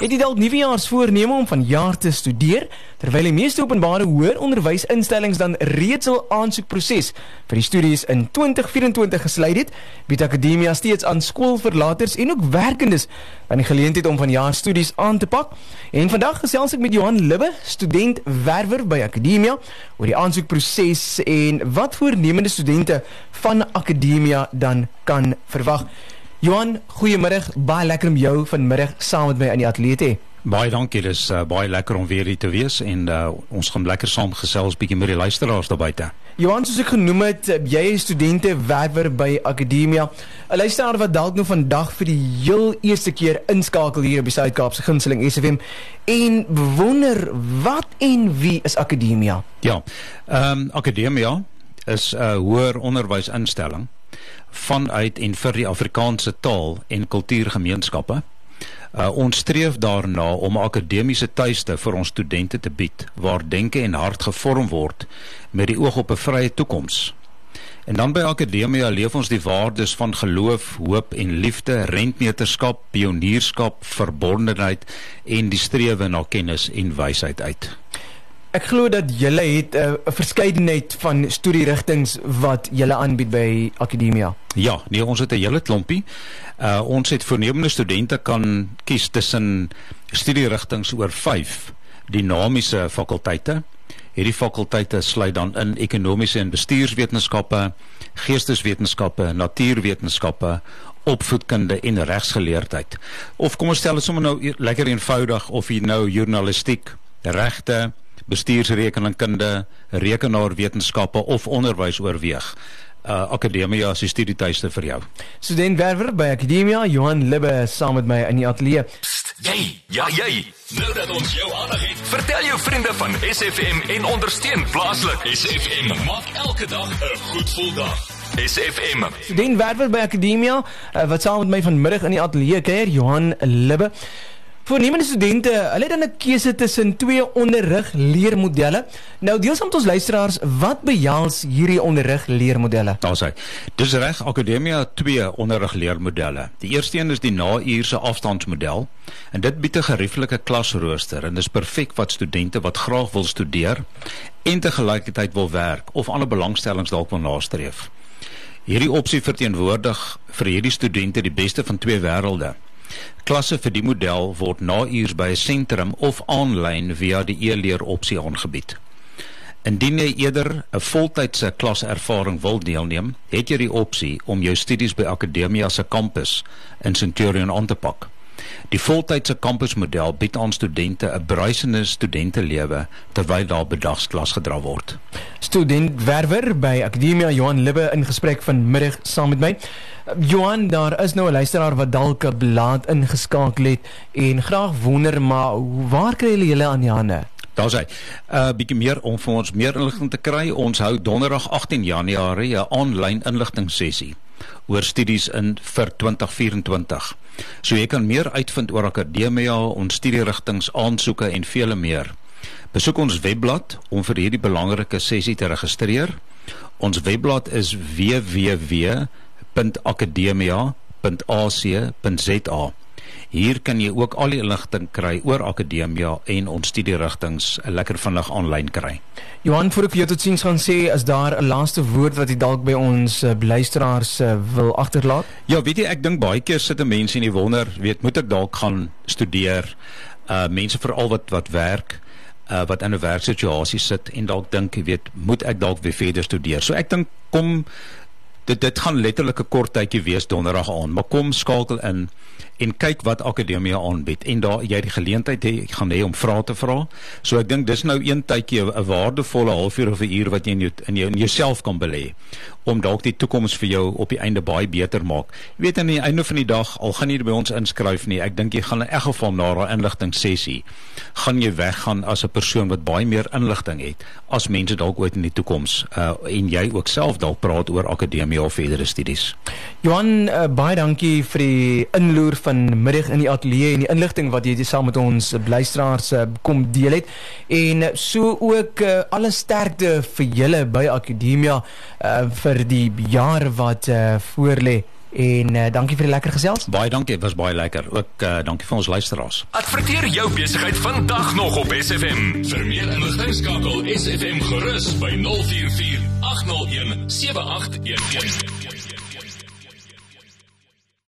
Het jy dalk nuwejaarsvoorneme om van jaar te studeer? Terwyl die meeste openbare hoër onderwysinstellings dan reeds al aansoekproses vir die studies in 2024 gesluit het, bied Akademia steeds aan skoolverlaters en ook werkendes dan die geleentheid om van jaar studies aan te pak. En vandag gesels ek met Johan Libbe, student werwer by Akademia, oor die aansoekproses en wat voornemende studente van Akademia dan kan verwag. Johan, goeiemôre. Baie lekker om jou vanmiddag saam met my in die ateljee te hê. Baie dankie. Dis uh, baie lekker om weer hier te wees en uh, ons gaan lekker saam gesels bietjie met die luisteraars daar buite. Johan, soos ek genoem het, eh, jy is studente werwer by Akademia. 'n Luisteraar wat dalk nou vandag vir die heel eerste keer inskakel hier op die Suid-Kaapse Gunsteling SFM en wonder wat en wie is Akademia? Ja. Ehm um, Akademia is 'n uh, hoër onderwysinstelling vanuit en vir die Afrikaanse taal en kultuurgemeenskappe. Uh, ons streef daarna om 'n akademiese tuiste vir ons studente te bied waar denke en hart gevorm word met die oog op 'n vrye toekoms. En dan by Akademia leef ons die waardes van geloof, hoop en liefde, rentmeterskap, pionierskap, verbondenheid en die strewe na kennis en wysheid uit. Ek glo dat julle het eh, 'n uh, verskeidenheid van studierigtinge wat julle aanbied by Akademia. Ja, nee, ons het 'n hele klompie. Uh ons het voornemende studente kan kies tussen studierigtinge oor 5 dinamiese fakulteite. Hierdie fakulteite sluit dan in ekonomiese en bestuurswetenskappe, geesteswetenskappe, natuurwetenskappe, opvoedkunde en regsgeleerdheid. Of kom ons stel dit sommer nou lekker eenvoudig of jy nou journalistiek, regte, bestuursrekeningkunde, rekenaarwetenskappe of onderwys oorweeg. Uh, Akademia is die studietuiste vir jou. Student werwer by Akademia, Johan Libbe saam met my in die ateljee. Jy, ja jy. Nou dat ons jou aandag het, vertel jou vriende van SFM en ondersteun plaaslik. SFM maak elke dag 'n goed gevoel dag. SFM. Student werwer by Akademia, uh, wat saam met my vanmiddag in die ateljee kuier, Johan Libbe. Voornemende studente, hulle het dan 'n keuse tussen twee onderrig leermodelle. Nou deel saam met ons luisteraars, wat behels hierdie onderrig leermodelle? Daar's hy. Dis reg, Akademia twee onderrig leermodelle. Die eerste een is die nauurse afstandsmodel en dit bied 'n gerieflike klasrooster en dis perfek vir studente wat graag wil studeer en te gelykheid wil werk of ander belangstellings dalk wil nastreef. Hierdie opsie verteenwoordig vir hierdie studente die beste van twee wêrelde. Klasse vir die model word na uurs by 'n sentrum of aanlyn via die e-leer opsie aangebied. Indien jy eerder 'n voltydse klaservaring wil deelneem, het jy die opsie om jou studies by Akademia se kampus in Centurion aan te pak. Die voltydse kampusmodel bied aan studente 'n bruisende studentelewe terwyl daar bedagsklas gedra word. Student werwer by Akademia Johan Libbe in gesprek vanmiddag saam met my. Johan, daar is nou 'n luisteraar wat dalk 'n blaad ingeskakel het en graag wonder maar waar kry hulle julle aan die hande? Daar's hy. 'n uh, bietjie meer om vir ons meer inligting te kry. Ons hou donderdag 18 Januarie 'n aanlyn inligting sessie oor studies in vir 2024. So jy kan meer uitvind oor akademia, ons studierigtinge, aansoeke en vele meer. Besoek ons webblad om vir hierdie belangrike sessie te registreer. Ons webblad is www.academia.ac.za. Hier kan jy ook al die inligting kry oor Akademia en ons studierigtinge lekker vinnig aanlyn kry. Johan, voor ek vir jou totiens gaan sê, is daar 'n laaste woord wat jy dalk by ons uh, luisteraars uh, wil agterlaat? Ja, weet jy, ek dink baie keer sit 'n mens en jy wonder, weet, moet ek dalk gaan studeer? Uh mense veral wat wat werk uh wat in 'n werksituasie sit en dalk dink jy weet moet ek dalk weer verder studeer. So ek dink kom dit dit gaan letterlik 'n kort tydjie wees donderdag aan, maar kom skakel in en kyk wat akademie aanbied en daar jy die geleentheid hê gaan hê om vrae te vra. So ek dink dis nou een tydjie 'n waardevolle halfuur of 'n uur wat jy in jou in, jou, in jouself kan belê om dalk die toekoms vir jou op die einde baie beter maak. Jy weet aan die einde van die dag al gaan jy by ons inskryf nie, ek dink jy gaan in elk geval na 'n inligting sessie gaan jy weggaan as 'n persoon wat baie meer inligting het as mense dalk ooit in die toekoms uh, en jy ook self dalk praat oor akademie of verdere studies. Johan, uh, baie dankie vir die inloer van vanmiddag in die ateljee en die inligting wat jy saam met ons luisteraars uh, kom deel het en so ook uh, alle sterkte vir julle by Akademia uh, vir die jaar wat uh, voorlê En uh, dankie vir die lekker gesels. Baie dankie, dit was baie lekker. Ook uh, dankie vir ons luisteraars. Adverteer jou besigheid vandag nog op SFM. Vir meer inligting skakel SFM gerus by 044 801 7811.